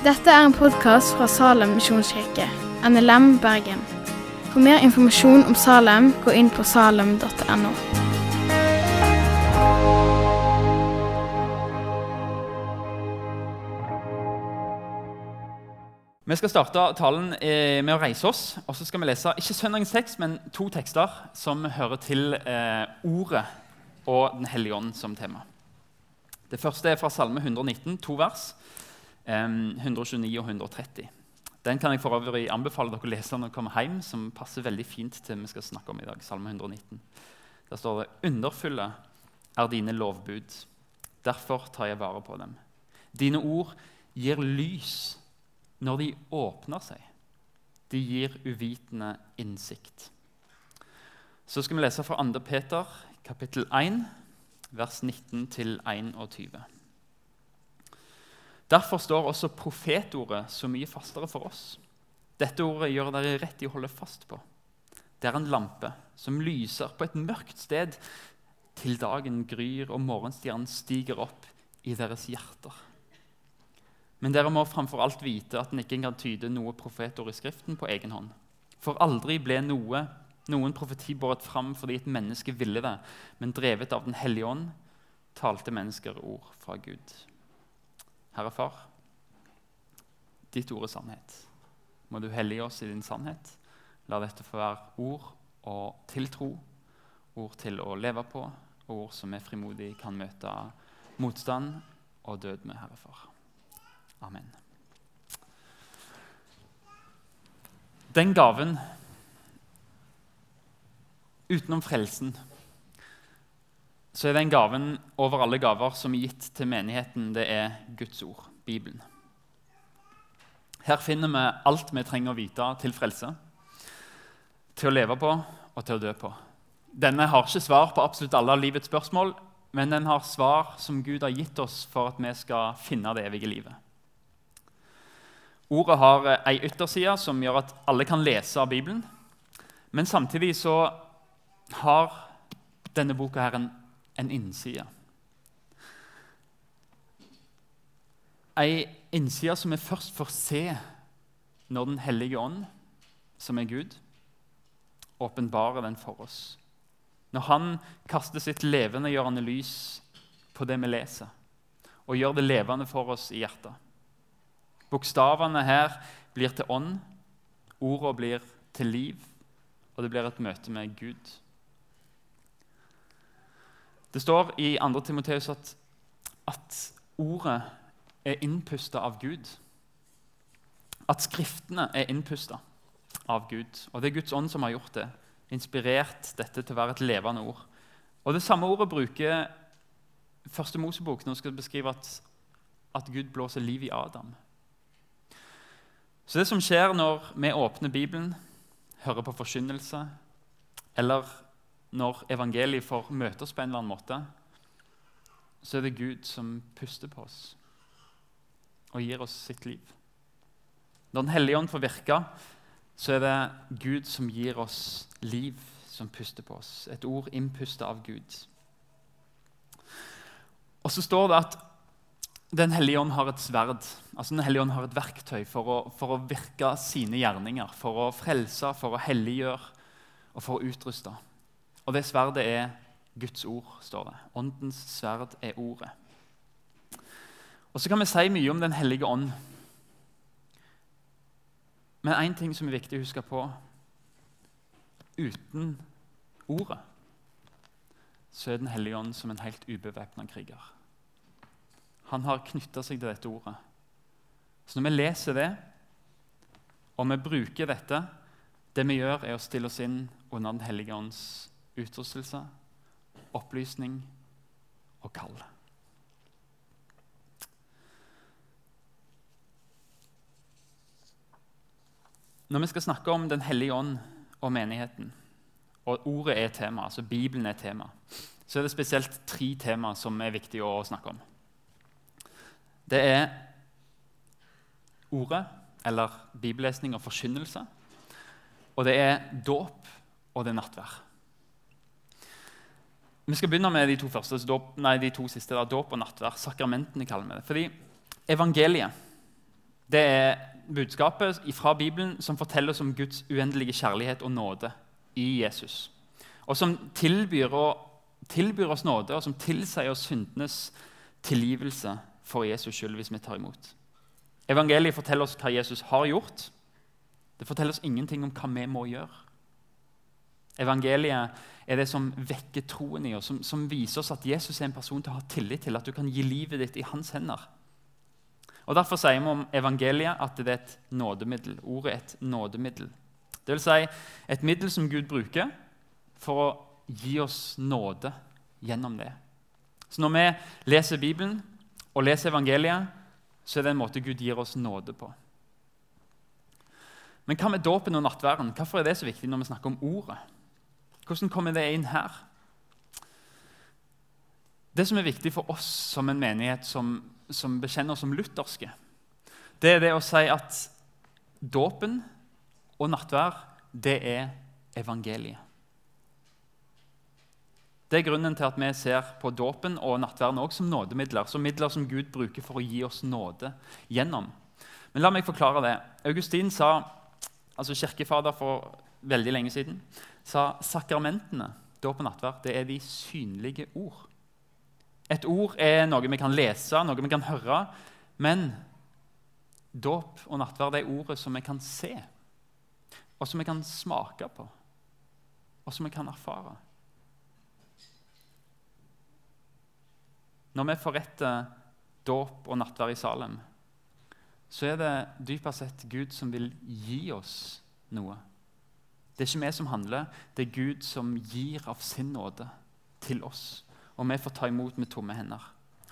Dette er en podkast fra Salem misjonskirke, NLM Bergen. For mer informasjon om Salem, gå inn på salem.no. Vi skal starte talen eh, med å reise oss. og så skal vi lese ikke søndagens tekst, men to tekster som hører til eh, Ordet og Den hellige ånd som tema. Det første er fra Salme 119, to vers. Eh, 129 og 130. Den kan jeg for øvrig anbefale dere å lese når dere kommer hjem, som passer veldig fint til vi skal snakke om i dag. Salme 119. Der står det underfulle er dine lovbud. Derfor tar jeg vare på dem. Dine ord gir lys når de åpner seg. De gir uvitende innsikt. Så skal vi lese fra 2. Peter, kapittel 1, vers 19-21. Derfor står også profetordet så mye fastere for oss. Dette ordet gjør dere rett i å holde fast på. Det er en lampe som lyser på et mørkt sted til dagen gryr og morgenstjernen stiger opp i deres hjerter. Men dere må framfor alt vite at en ikke kan tyde noe profetord i Skriften på egen hånd. For aldri ble noe, noen profeti båret fram fordi et menneske ville det, men drevet av Den hellige ånd talte mennesker ord fra Gud. Herre Far, ditt ord er sannhet. Må du hellige oss i din sannhet. La dette få være ord og tiltro, ord til å leve på, og ord som vi frimodig kan møte motstand og død med, Herre Far. Amen. Den gaven utenom frelsen så er den gaven over alle gaver som er gitt til menigheten, det er Guds ord, Bibelen. Her finner vi alt vi trenger å vite til frelse, til å leve på og til å dø på. Denne har ikke svar på absolutt alle av livets spørsmål, men den har svar som Gud har gitt oss for at vi skal finne det evige livet. Ordet har ei ytterside som gjør at alle kan lese av Bibelen. Men samtidig så har denne boka her en, en innside. Ei innside som vi først får se når Den hellige ånd, som er Gud, åpenbarer den for oss. Når han kaster sitt levendegjørende lys på det vi leser, og gjør det levende for oss i hjertet. Bokstavene her blir til ånd, ordene blir til liv, og det blir et møte med Gud. Det står i 2. Timoteus at, at ordet er innpusta av Gud. At Skriftene er innpusta av Gud. Og det er Guds ånd som har gjort det. Inspirert dette til å være et levende ord. Og Det samme ordet bruker Første Mosebok når det skal beskrive at, at Gud blåser liv i Adam. Så det som skjer når vi åpner Bibelen, hører på forkynnelse, eller når evangeliet får møte oss på en eller annen måte, så er det Gud som puster på oss og gir oss sitt liv. Når Den hellige ånd får virke, så er det Gud som gir oss liv, som puster på oss. Et ord innpusta av Gud. Og så står det at den hellige ånd har et sverd, altså den hellige ånd har et verktøy for å, for å virke sine gjerninger. For å frelse, for å helliggjøre og for å utruste. Og det sverdet er Guds ord, står det. Åndens sverd er ordet. Og Så kan vi si mye om Den hellige ånd. Men én ting som er viktig å huske på uten ordet så er Den hellige ånd som en helt ubevæpna kriger. Han har knytta seg til dette ordet. Så når vi leser det, og vi bruker dette Det vi gjør, er å stille oss inn under Den hellige ånds utrustelse, opplysning og kall. Når vi skal snakke om Den hellige ånd og menigheten, og ordet er tema, altså Bibelen er tema, så er det spesielt tre tema som er viktige å snakke om. Det er ordet, eller bibellesning og forkynnelse. Og det er dåp, og det er nattvær. Vi skal begynne med de to, første, nei, de to siste. Dåp og nattvær. Sakramentene kaller vi det. Fordi evangeliet Det er budskapet fra Bibelen som forteller oss om Guds uendelige kjærlighet og nåde i Jesus. Og som tilbyr, og, tilbyr oss nåde, og som tilsier oss syndenes tilgivelse for Jesus skyld hvis vi tar imot. Evangeliet forteller oss hva Jesus har gjort. Det forteller oss ingenting om hva vi må gjøre. Evangeliet er det som vekker troen i oss, som, som viser oss at Jesus er en person til å ha tillit til, at du kan gi livet ditt i hans hender. Og Derfor sier vi om evangeliet at det er et nådemiddel. Ordet er et nådemiddel. Det vil si et middel som Gud bruker for å gi oss nåde gjennom det. Så når vi leser Bibelen og leser evangeliet, så er det en måte Gud gir oss nåde på. Men hva med dåpen og nattverden? Hvorfor er det så viktig når vi snakker om ordet? Hvordan kommer det inn her? Det som er viktig for oss som en menighet som som bekjenner oss som lutherske, det er det å si at dåpen og nattvær, det er evangeliet. Det er grunnen til at vi ser på dåpen og nattverden også som nådemidler. Som midler som Gud bruker for å gi oss nåde gjennom. Men la meg forklare det. Augustin sa, altså kirkefader for veldig lenge siden, sa sakramentene, dåp og nattvær, det er de synlige ord. Et ord er noe vi kan lese, noe vi kan høre. Men dåp og nattverd er ordet som vi kan se, og som vi kan smake på, og som vi kan erfare. Når vi forretter dåp og nattverd i Salem, så er det dypest sett Gud som vil gi oss noe. Det er ikke vi som handler, det er Gud som gir av sin nåde til oss og vi får ta imot med tomme hender.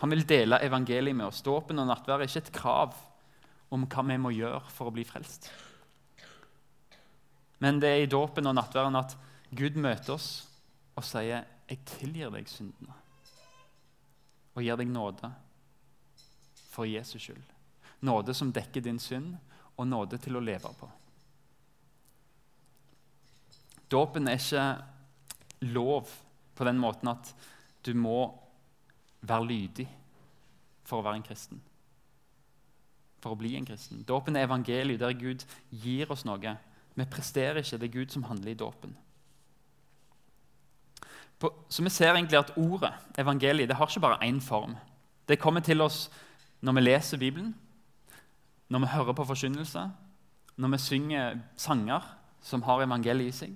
Han vil dele evangeliet med oss. Dåpen og nattvær er ikke et krav om hva vi må gjøre for å bli frelst. Men det er i dåpen og nattverden at Gud møter oss og sier, 'Jeg tilgir deg syndene' og gir deg nåde for Jesus skyld. Nåde som dekker din synd, og nåde til å leve på. Dåpen er ikke lov på den måten at du må være lydig for å være en kristen. For å bli en kristen. Dåpen er evangeliet, der Gud gir oss noe. Vi presterer ikke, det er Gud som handler i dåpen. Så vi ser egentlig at ordet, evangeliet, det har ikke bare én form. Det kommer til oss når vi leser Bibelen, når vi hører på forkynnelse, når vi synger sanger som har evangeliet i seg.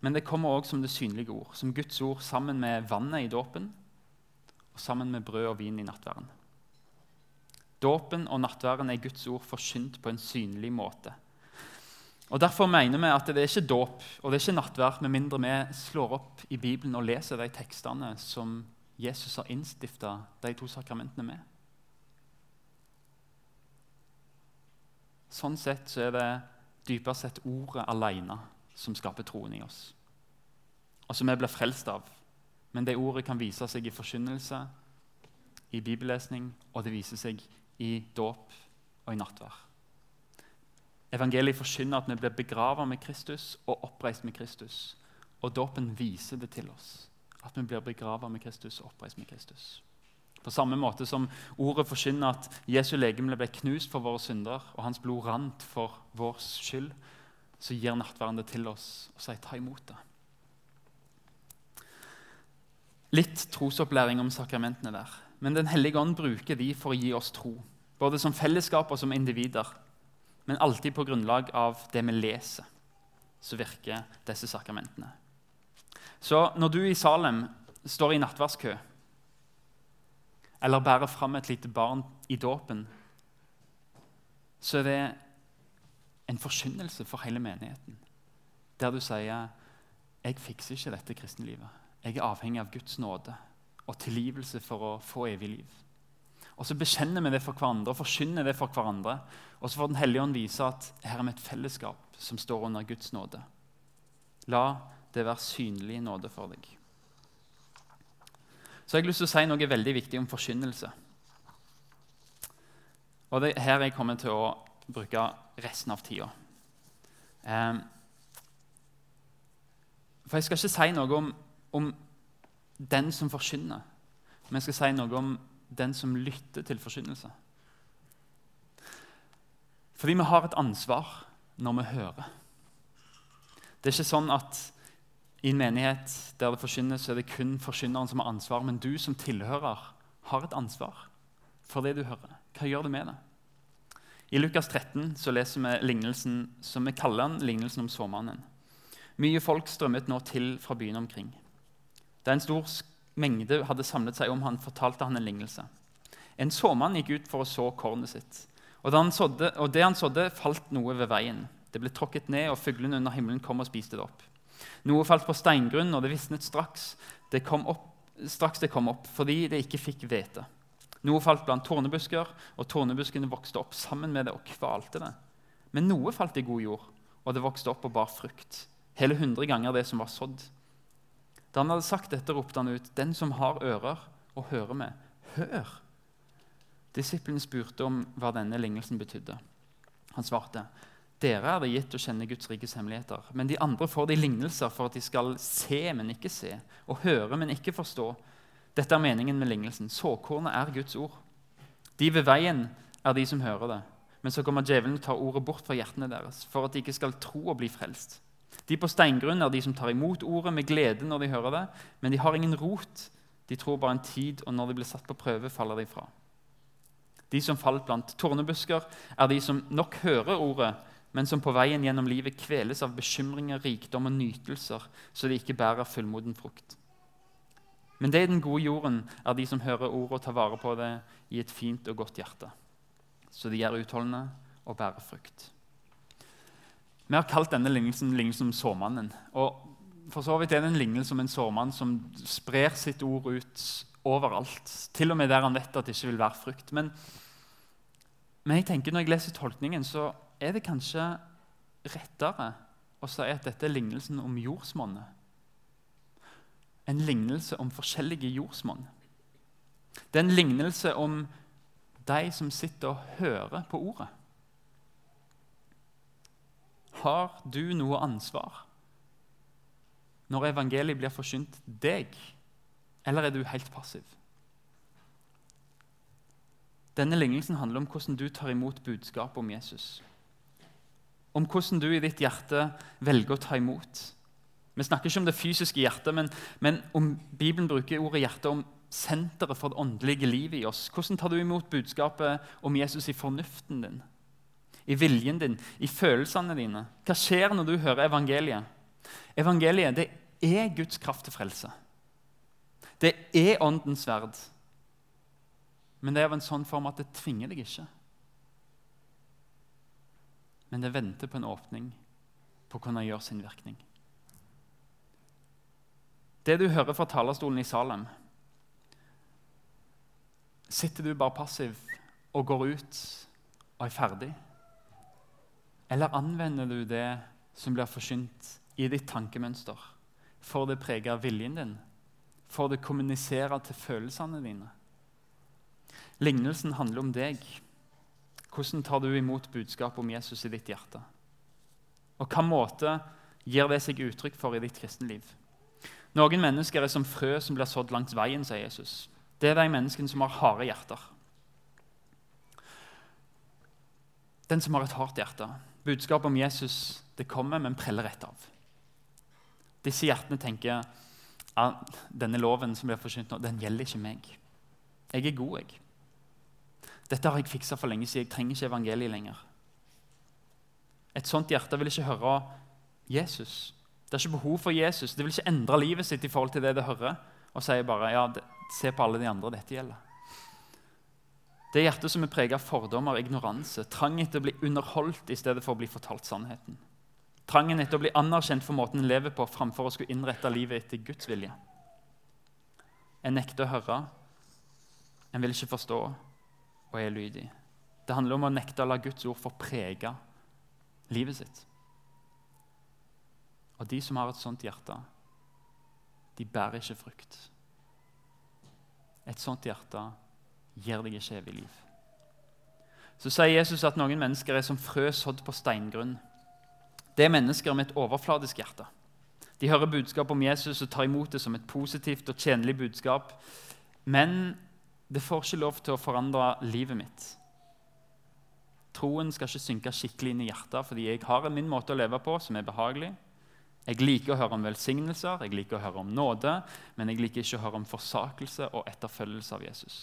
Men det kommer også som det synlige ord, som Guds ord sammen med vannet i dåpen og sammen med brød og vin i nattværen. Dåpen og nattværen er Guds ord forkynt på en synlig måte. Og Derfor mener vi at det er ikke dåp og det er ikke nattvær med mindre vi slår opp i Bibelen og leser de tekstene som Jesus har innstifta de to sakramentene med. Sånn sett så er det dypere sett ordet alene som skaper troen i oss, og som vi blir frelst av. Men det ordet kan vise seg i forkynnelse, i bibellesning, og det viser seg i dåp og i nattvær. Evangeliet forkynner at vi blir begravet med Kristus og oppreist med Kristus. Og dåpen viser det til oss, at vi blir begravet med Kristus og oppreist med Kristus. På samme måte som ordet forkynner at Jesu legeme ble knust for våre synder, og hans blod rant for vår skyld, så gir nattverden det til oss og sier ta imot det. Litt trosopplæring om sakramentene der. Men Den hellige ånd bruker de for å gi oss tro. Både som fellesskap og som individer. Men alltid på grunnlag av det vi leser, så virker disse sakramentene. Så når du i Salem står i nattverdskø eller bærer fram et lite barn i dåpen, så er det en forkynnelse for hele menigheten. Der du sier 'Jeg fikser ikke dette kristenlivet. Jeg er avhengig av Guds nåde og tilgivelse for å få evig liv.' Og Så bekjenner vi det for hverandre og forkynner det for hverandre. Og så får Den hellige ånd vise at her er vi et fellesskap som står under Guds nåde. La det være synlig nåde for deg. Så jeg har lyst til å si noe veldig viktig om forkynnelse. Og det er her jeg kommer til å bruke resten av tida. Um, for jeg skal ikke si noe om, om den som forkynner, men jeg skal si noe om den som lytter til forkynnelse. Fordi vi har et ansvar når vi hører. Det er ikke sånn at i en menighet der det forkynnes, er det kun forkynneren som har ansvar. Men du som tilhører, har et ansvar for det du hører. Hva gjør du med det? I Lukas 13 så leser vi lignelsen som vi kaller den lignelsen om såmannen. Mye folk strømmet nå til fra byen omkring. Da en stor mengde hadde samlet seg om han, fortalte han en lignelse. En såmann gikk ut for å så kornet sitt. Og, han sådde, og det han sådde, falt noe ved veien. Det ble tråkket ned, og fuglene under himmelen kom og spiste det opp. Noe falt på steingrunn, og det visnet straks det kom opp, straks det kom opp fordi det ikke fikk hvete. Noe falt blant tornebusker, og tornebuskene vokste opp sammen med det og kvalte det. Men noe falt i god jord, og det vokste opp og bar frukt. Hele hundre ganger det som var sådd. Da han hadde sagt dette, ropte han ut, 'Den som har ører og hører med, hør!' Disiplene spurte om hva denne lignelsen betydde. Han svarte, 'Dere er det gitt å kjenne Guds rikes hemmeligheter.' 'Men de andre får de lignelser for at de skal se, men ikke se,' 'og høre, men ikke forstå.' Dette er meningen med lignelsen. Såkornet er Guds ord. De ved veien er de som hører det. Men så kommer djevelen og tar ordet bort fra hjertene deres, for at de ikke skal tro og bli frelst. De på steingrunn er de som tar imot ordet med glede når de hører det, men de har ingen rot. De tror bare en tid, og når de blir satt på prøve, faller de fra. De som falt blant tornebusker, er de som nok hører ordet, men som på veien gjennom livet kveles av bekymringer, rikdom og nytelser, så de ikke bærer fullmoden frukt. Men det i den gode jorden er de som hører ordet og tar vare på det i et fint og godt hjerte. Så de er utholdende og bærer frukt. Vi har kalt denne lignelsen lignelsen om såmannen. Og for så vidt er det en lignelse om en såmann som sprer sitt ord ut overalt. Til og med der han vet at det ikke vil være frukt. Men, men jeg tenker når jeg leser tolkningen, så er det kanskje rettere å si at dette er lignelsen om jordsmonnet en lignelse om forskjellige jordsmonn. Det er en lignelse om de som sitter og hører på ordet. Har du noe ansvar når evangeliet blir forsynt deg, eller er du helt passiv? Denne lignelsen handler om hvordan du tar imot budskapet om Jesus. Om hvordan du i ditt hjerte velger å ta imot vi snakker ikke om det fysiske hjertet, men, men om Bibelen bruker ordet hjerte om senteret for det åndelige livet i oss. Hvordan tar du imot budskapet om Jesus i fornuften din, i viljen din, i følelsene dine? Hva skjer når du hører evangeliet? Evangeliet det er Guds kraft til frelse. Det er åndens sverd. Men det er av en sånn form at det tvinger deg ikke. Men det venter på en åpning på å kunne gjøre sin virkning. Det du hører fra talerstolen i Salem Sitter du bare passiv og går ut og er ferdig? Eller anvender du det som blir forsynt, i ditt tankemønster? Får det prege viljen din? Får det kommunisere til følelsene dine? Lignelsen handler om deg. Hvordan tar du imot budskapet om Jesus i ditt hjerte? Og hvilken måte gir det seg uttrykk for i ditt kristenliv? Noen mennesker er som frø som blir sådd langs veien, sier Jesus. Det er de menneskene som har harde hjerter. Den som har et hardt hjerte. Budskapet om Jesus det kommer, men preller rett av. Disse hjertene tenker at denne loven som blir forsynt nå, den gjelder ikke meg. Jeg er god, jeg. Dette har jeg fiksa for lenge siden. Jeg trenger ikke evangeliet lenger. Et sånt hjerte vil ikke høre Jesus. Det er ikke behov for Jesus. Det vil ikke endre livet sitt i forhold til det det hører. Og sier bare ja, se på alle de andre dette gjelder. Det er hjertet som er preget av fordommer ignoranse, trang etter å bli underholdt i stedet for å bli fortalt sannheten. Trangen etter å bli anerkjent for måten en lever på, framfor å skulle innrette livet etter Guds vilje. En nekter å høre, en vil ikke forstå og er lydig. Det handler om å nekte å la Guds ord få prege livet sitt. Og de som har et sånt hjerte, de bærer ikke frukt. Et sånt hjerte gir deg ikke evig liv. Så sier Jesus at noen mennesker er som frø sådd på steingrunn. Det er mennesker med et overfladisk hjerte. De hører budskap om Jesus og tar imot det som et positivt og tjenlig budskap. Men det får ikke lov til å forandre livet mitt. Troen skal ikke synke skikkelig inn i hjertet fordi jeg har min måte å leve på som er behagelig. Jeg liker å høre om velsignelser, jeg liker å høre om nåde, men jeg liker ikke å høre om forsakelse og etterfølgelse av Jesus.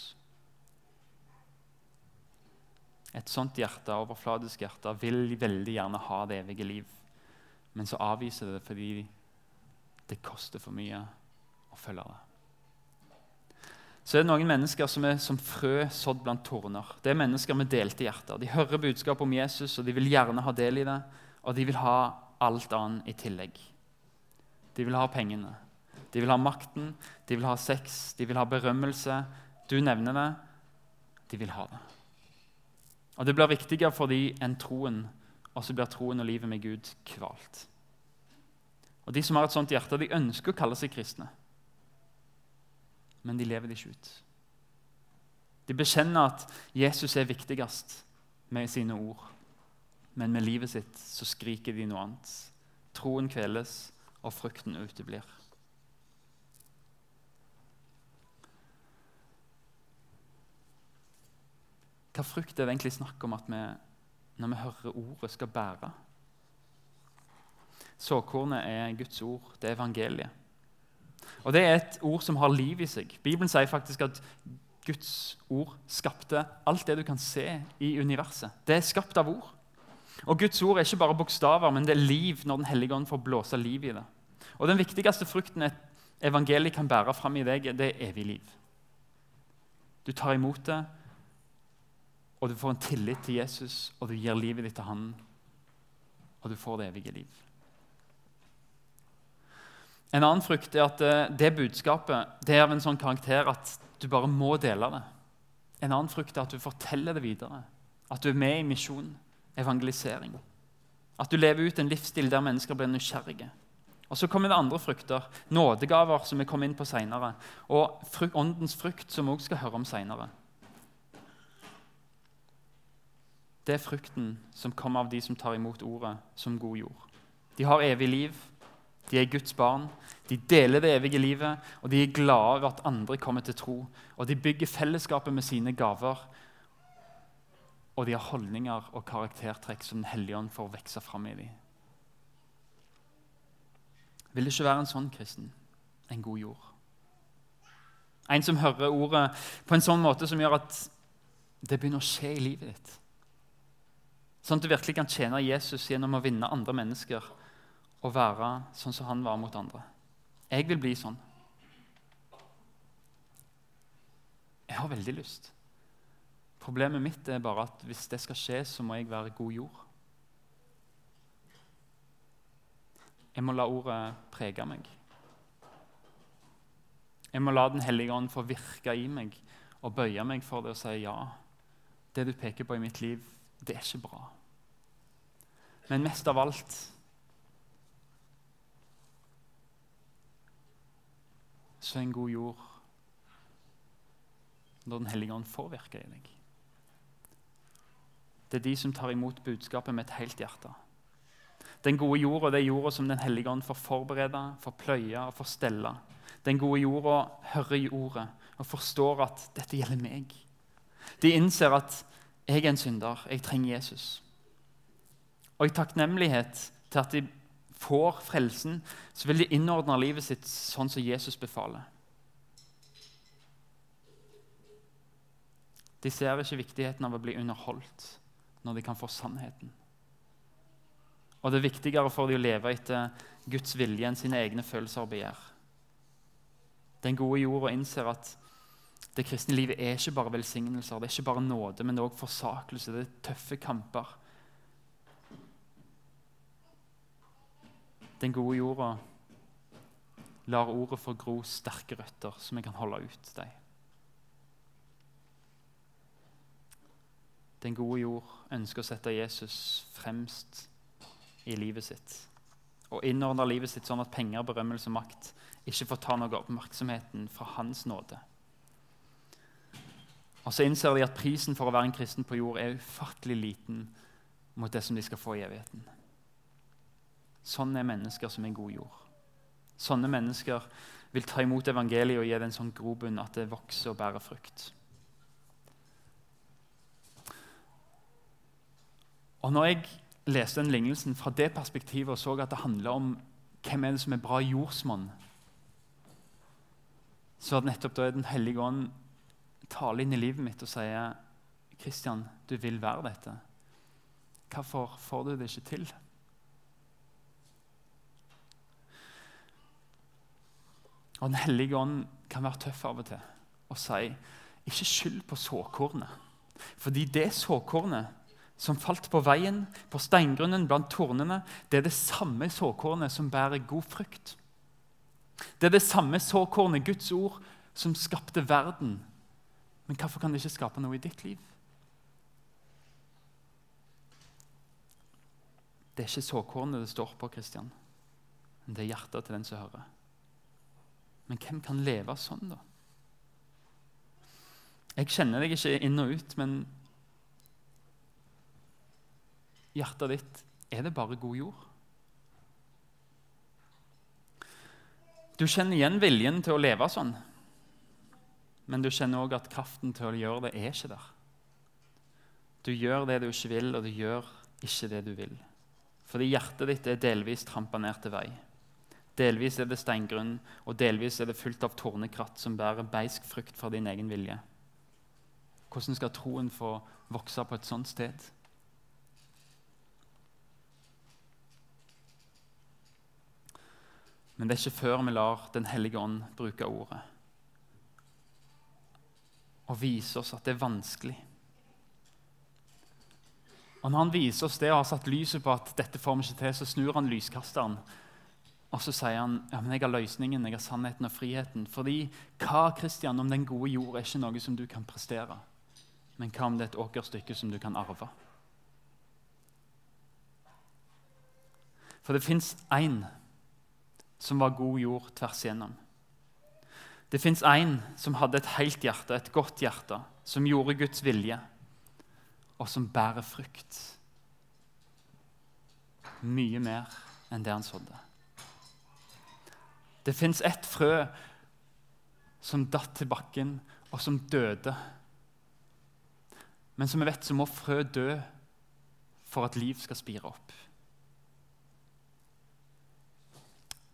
Et sånt hjerte, overfladisk hjerte vil veldig gjerne ha det evige liv, men så avviser det fordi det koster for mye å følge det. Så er det noen mennesker som er som frø sådd blant torner. Det er mennesker med delte hjerter. De hører budskapet om Jesus, og de vil gjerne ha del i det. Og de vil ha alt annet i tillegg. De vil ha pengene. De vil ha makten, de vil ha sex, de vil ha berømmelse. Du nevner det. De vil ha det. Og Det blir viktigere for dem enn troen, og så blir troen og livet med Gud kvalt. Og De som har et sånt hjerte, de ønsker å kalle seg kristne men de lever det ikke ut. De bekjenner at Jesus er viktigst med sine ord, men med livet sitt så skriker de noe annet. Troen kveles, og frukten uteblir. Hva frukt er det egentlig snakk om at vi, når vi hører ordet, skal bære? Såkornet er Guds ord, det er evangeliet. Og Det er et ord som har liv i seg. Bibelen sier faktisk at Guds ord skapte alt det du kan se i universet. Det er skapt av ord. Og Guds ord er ikke bare bokstaver, men det er liv når Den hellige ånd får blåse liv i det. Og Den viktigste frukten et evangeliet kan bære fram i deg, det er evig liv. Du tar imot det, og du får en tillit til Jesus, og du gir livet ditt til Han, og du får det evige liv. En annen frykt er at eh, det budskapet det er av en sånn karakter at du bare må dele det. En annen frykt er at du forteller det videre. At du er med i misjon, evangelisering. At du lever ut en livsstil der mennesker blir nysgjerrige. Og Så kommer det andre frukter, nådegaver, som vi kommer inn på seinere. Og frukt, åndens frukt, som vi også skal høre om seinere. Det er frukten som kommer av de som tar imot ordet som god jord. De har evig liv, de er Guds barn, de deler det evige livet, og de er glade over at andre kommer til tro. Og de bygger fellesskapet med sine gaver. Og de har holdninger og karaktertrekk som Den hellige ånd får vokse fram i dem. Vil det ikke være en sånn kristen? En god jord. En som hører ordet på en sånn måte som gjør at det begynner å skje i livet ditt. Sånn at du virkelig kan tjene Jesus gjennom å vinne andre mennesker og være sånn som han var mot andre. Jeg vil bli sånn. Jeg har veldig lyst. Problemet mitt er bare at hvis det skal skje, så må jeg være god jord. Jeg må la ordet prege meg. Jeg må la Den hellige ånd få virke i meg og bøye meg for det og si ja. Det du peker på i mitt liv, det er ikke bra. Men mest av alt så en god jord når Den hellige ånd får virke i deg. Det er de som tar imot budskapet med et helt hjerte. Den gode jorda det er jorda som Den hellige ånd får forberede, får pløye og får stelle. Den gode jorda hører i ordet og forstår at dette gjelder meg. De innser at jeg er en synder, jeg trenger Jesus. Og i takknemlighet til at de får frelsen, så vil de innordne livet sitt sånn som Jesus befaler. De ser ikke viktigheten av å bli underholdt når de kan få sannheten. Og det er viktigere for dem å leve etter Guds vilje enn sine egne følelser og begjær. Den gode jorda innser at det kristne livet er ikke bare velsignelser, det er ikke bare nåde, men også forsakelse. Det er tøffe kamper. Den gode jorda lar ordet få gro sterke røtter, så vi kan holde ut dem. Den gode jord ønsker å sette Jesus fremst i livet sitt. Og innordner livet sitt sånn at penger, berømmelse og makt ikke får ta noe av oppmerksomheten fra Hans nåde. Og så innser de at prisen for å være en kristen på jord er ufattelig liten mot det som de skal få i evigheten. Sånn er mennesker som er god jord. Sånne mennesker vil ta imot evangeliet og gi det en sånn grobunn at det vokser og bærer frukt. Og når jeg leste den lignelsen fra det perspektivet og så at det handler om hvem er det som er bra jordsmonn, så at nettopp da er Den hellige ånd taler inn i livet mitt og sier Kristian, du vil være dette. Hvorfor får du det ikke til? Og Den hellige ånd kan være tøff av og til og si ikke skyld på såkornet. Fordi det såkornet som falt på veien, på steingrunnen blant tornene, det er det samme såkornet som bærer god frukt. Det er det samme såkornet, Guds ord, som skapte verden. Men hvorfor kan det ikke skape noe i ditt liv? Det er ikke såkornet det står på, Kristian. Men det er hjertet til den som hører. Men hvem kan leve sånn, da? Jeg kjenner deg ikke inn og ut, men hjertet ditt, er det bare god jord? Du kjenner igjen viljen til å leve sånn, men du kjenner òg at kraften til å gjøre det er ikke der. Du gjør det du ikke vil, og du gjør ikke det du vil. Fordi hjertet ditt er delvis trampa ned til vei. Delvis er det steingrunn, og delvis er det fullt av tornekratt som bærer beisk frukt fra din egen vilje. Hvordan skal troen få vokse på et sånt sted? Men det er ikke før vi lar Den hellige ånd bruke ordet og vise oss at det er vanskelig. Og Når han viser oss det og har satt lyset på at dette får vi ikke til, så snur han lyskasteren og så sier han ja, men jeg har løsningen, jeg har sannheten og friheten. Fordi hva Kristian, om den gode jord er ikke noe som du kan prestere? Men hva om det er et åkerstykke som du kan arve? For det fins én som var god jord tvers igjennom. Det fins én som hadde et helt hjerte, et godt hjerte, som gjorde Guds vilje, og som bærer frukt. Mye mer enn det han sådde. Det fins ett frø som datt til bakken, og som døde. Men som vi vet, så må frø dø for at liv skal spire opp.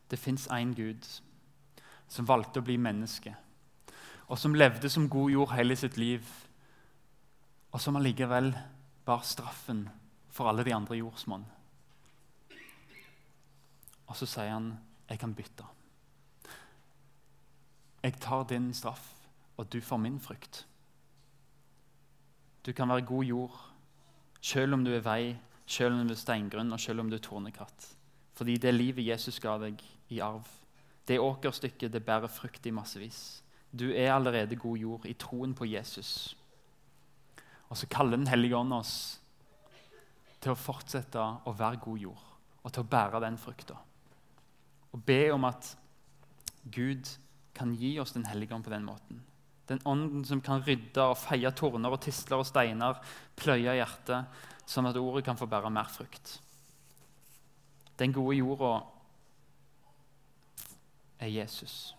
Det fins én Gud som valgte å bli menneske, og som levde som god jord hele sitt liv, og som allikevel bar straffen for alle de andre jordsmonn. Og så sier han, 'Jeg kan bytte'. Jeg tar din straff, og du får min frykt. Du kan være god jord selv om du er vei, selv om du er steingrunn og selv om du er tornekatt. Fordi det livet Jesus ga deg i arv, det åkerstykket, det bærer frukt i massevis. Du er allerede god jord i troen på Jesus. Og så kaller Den hellige ånd oss til å fortsette å være god jord og til å bære den frukta. Og be om at Gud kan gi oss Den hellige ånd på den måten. Den ånden som kan rydde og feie torner og tisler og steiner, pløye hjertet, sånn at ordet kan få bære mer frukt. Den gode jorda er Jesus.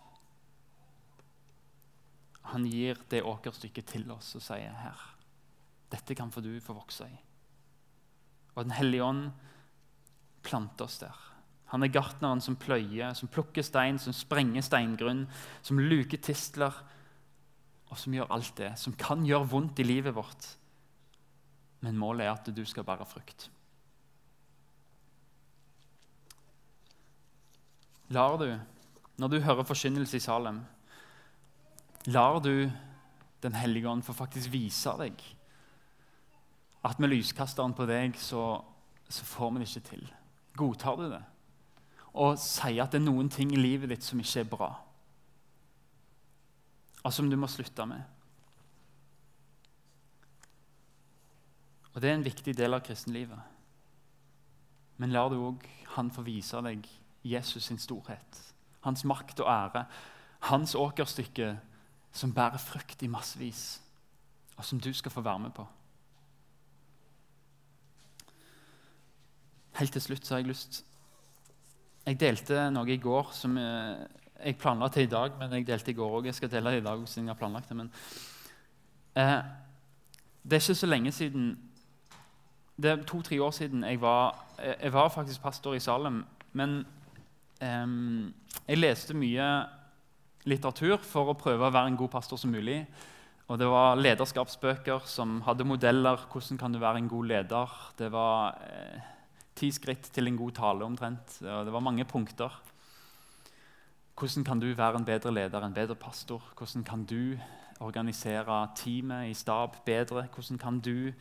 Han gir det åkerstykket til oss og sier her dette kan få du få vokse i. Og Den hellige ånd planter oss der. Han er gartneren som pløyer, som plukker stein, som sprenger steingrunn, som luker tistler, og som gjør alt det som kan gjøre vondt i livet vårt. Men målet er at du skal bære frukt. Lar du, når du hører forkynnelse i Salem, lar du Den hellige ånd få faktisk vise deg at med lyskasteren på deg så, så får vi det ikke til. Godtar du det? og sier at det er noen ting i livet ditt som ikke er bra, og som du må slutte med. Og Det er en viktig del av kristenlivet. Men lar du òg han få vise deg Jesus sin storhet, hans makt og ære, hans åkerstykke som bærer frukt i massevis, og som du skal få være med på. Helt til slutt så har jeg lyst jeg delte noe i går som eh, jeg planla til i dag, men jeg delte i går òg. Jeg skal dele det i dag siden jeg har planlagt det. Men, eh, det er ikke så lenge siden det er to-tre år siden jeg var, jeg var faktisk pastor i Salem. Men jeg leste mye litteratur for å prøve å være en god pastor som mulig. Og Det var lederskapsbøker som hadde modeller. Hvordan kan du være en god leder? Det var eh, ti skritt til en god tale omtrent. Og det var mange punkter. Hvordan kan du være en bedre leder, en bedre pastor? Hvordan kan du organisere teamet i stab bedre? Hvordan kan du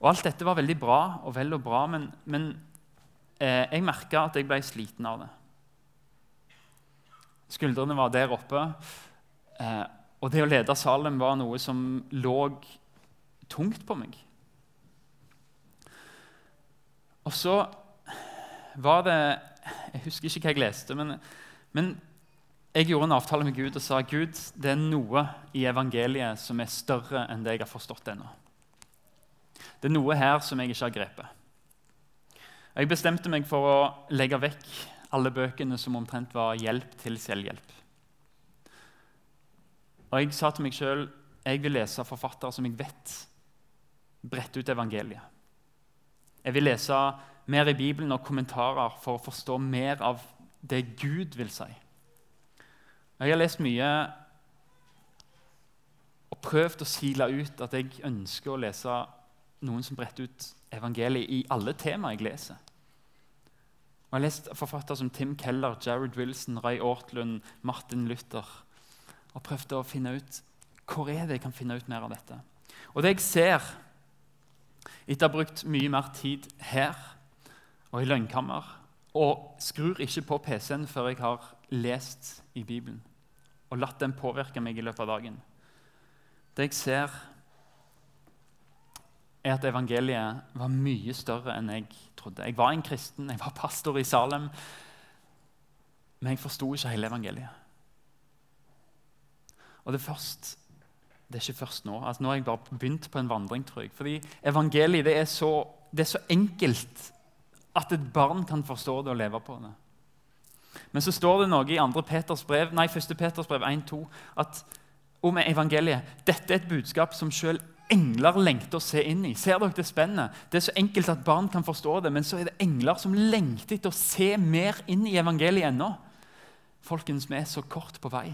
Og Alt dette var veldig bra og vel og bra, men, men eh, jeg merka at jeg ble sliten av det. Skuldrene var der oppe. Eh, og det å lede Salem var noe som lå tungt på meg. Og så var det Jeg husker ikke hva jeg leste, men, men jeg gjorde en avtale med Gud og sa Gud, det er noe i evangeliet som er større enn det jeg har forstått ennå. Det er noe her som jeg ikke har grepet. Jeg bestemte meg for å legge vekk alle bøkene som omtrent var hjelp til selvhjelp. Og jeg sa til meg sjøl jeg vil lese forfattere som jeg vet bretter ut evangeliet. Jeg vil lese mer i Bibelen og kommentarer for å forstå mer av det Gud vil si. Jeg har lest mye og prøvd å sile ut at jeg ønsker å lese noen som bretter ut evangeliet i alle temaer jeg leser. Og Jeg har lest forfattere som Tim Keller, Jared Wilson, Ray Ortlund, Martin Luther og prøvde å finne ut hvor er det jeg kan finne ut mer av dette. Og det jeg ser, etter å ha brukt mye mer tid her og i lønnkammer, og skrur ikke på PC-en før jeg har lest i Bibelen og latt den påvirke meg i løpet av dagen Det jeg ser, er at evangeliet var mye større enn jeg trodde. Jeg var en kristen, jeg var pastor i Salem, men jeg forsto ikke hele evangeliet. Og det først, det er ikke først nå. Altså, nå har jeg bare begynt på en vandring. tror jeg. Fordi evangeliet det er, så, det er så enkelt at et barn kan forstå det og leve på det. Men så står det noe i 2. Peters brev, nei, 1. Peters brev 1-2 om evangeliet. Dette er et budskap som selv engler lengter å se inn i. Ser dere Det spennet? Det er så enkelt at barn kan forstå det, men så er det engler som lengter etter å se mer inn i evangeliet ennå. Folkens, vi er så kort på vei.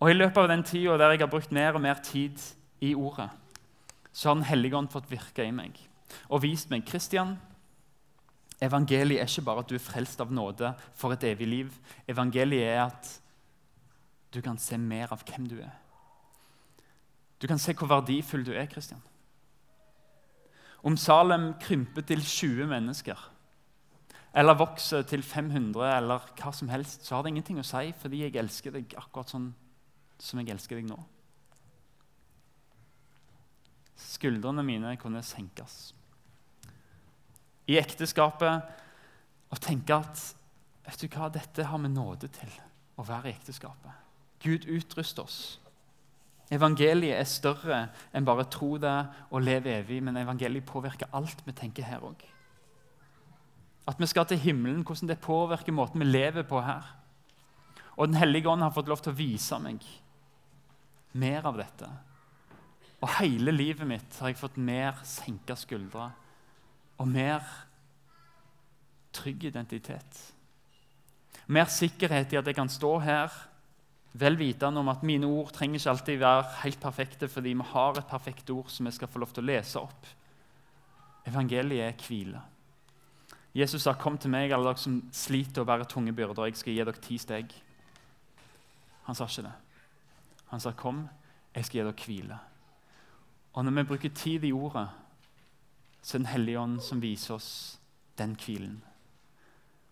Og I løpet av den tida der jeg har brukt mer og mer tid i Ordet, så har Den hellige ånd fått virke i meg og vist meg Kristian, evangeliet er ikke bare at du er frelst av nåde for et evig liv. Evangeliet er at du kan se mer av hvem du er. Du kan se hvor verdifull du er, Kristian. Om Salem krymper til 20 mennesker eller vokser til 500 eller hva som helst, så har det ingenting å si fordi jeg elsker deg akkurat sånn som jeg elsker deg nå. Skuldrene mine kunne senkes. I ekteskapet å tenke at vet du hva, dette har vi nåde til å være i ekteskapet. Gud utruster oss. Evangeliet er større enn bare tro det og leve evig, men evangeliet påvirker alt vi tenker her òg. At vi skal til himmelen, hvordan det påvirker måten vi lever på her. Og Den hellige ånd har fått lov til å vise meg mer av dette. Og hele livet mitt har jeg fått mer senka skuldre og mer trygg identitet. Mer sikkerhet i at jeg kan stå her vel vitende om at mine ord trenger ikke alltid være helt perfekte fordi vi har et perfekt ord som vi skal få lov til å lese opp. Evangeliet er hvile. Jesus sa, 'Kom til meg, alle dere som sliter og bærer tunge byrder, jeg skal gi dere ti steg.' Han sa ikke det. Han sa, 'Kom, jeg skal gi dere hvile'. Og når vi bruker tid i ordet, så er Den hellige ånd som viser oss den hvilen.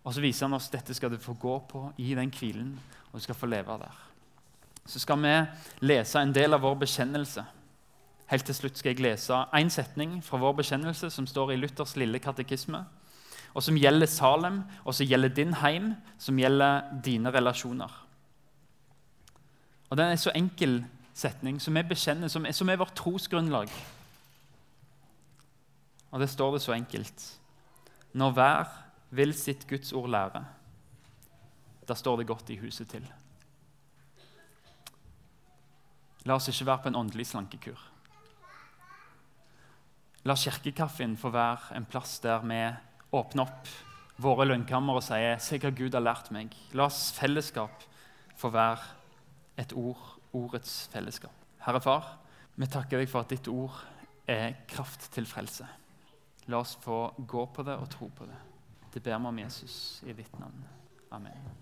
Og så viser han oss dette skal du få gå på i den hvilen, og du skal få leve der. Så skal vi lese en del av vår bekjennelse. Helt til slutt skal jeg lese én setning fra vår bekjennelse som står i Luthers lille katekisme, og som gjelder Salem, og som gjelder din heim, som gjelder dine relasjoner. Og Den er en så enkel setning som vi bekjenner, som er, som er vårt trosgrunnlag. Og det står det så enkelt. Når hver vil sitt Guds ord lære, da står det godt i huset til. La oss ikke være på en åndelig slankekur. La kirkekaffen få være en plass der vi åpner opp våre lønnkammer og sier 'Se hva Gud har lært meg'. La oss fellesskap få være et ord, ordets fellesskap. Herre Far, vi takker deg for at ditt ord er kraft til frelse. La oss få gå på det og tro på det. Det ber vi om Jesus i ditt navn. Amen.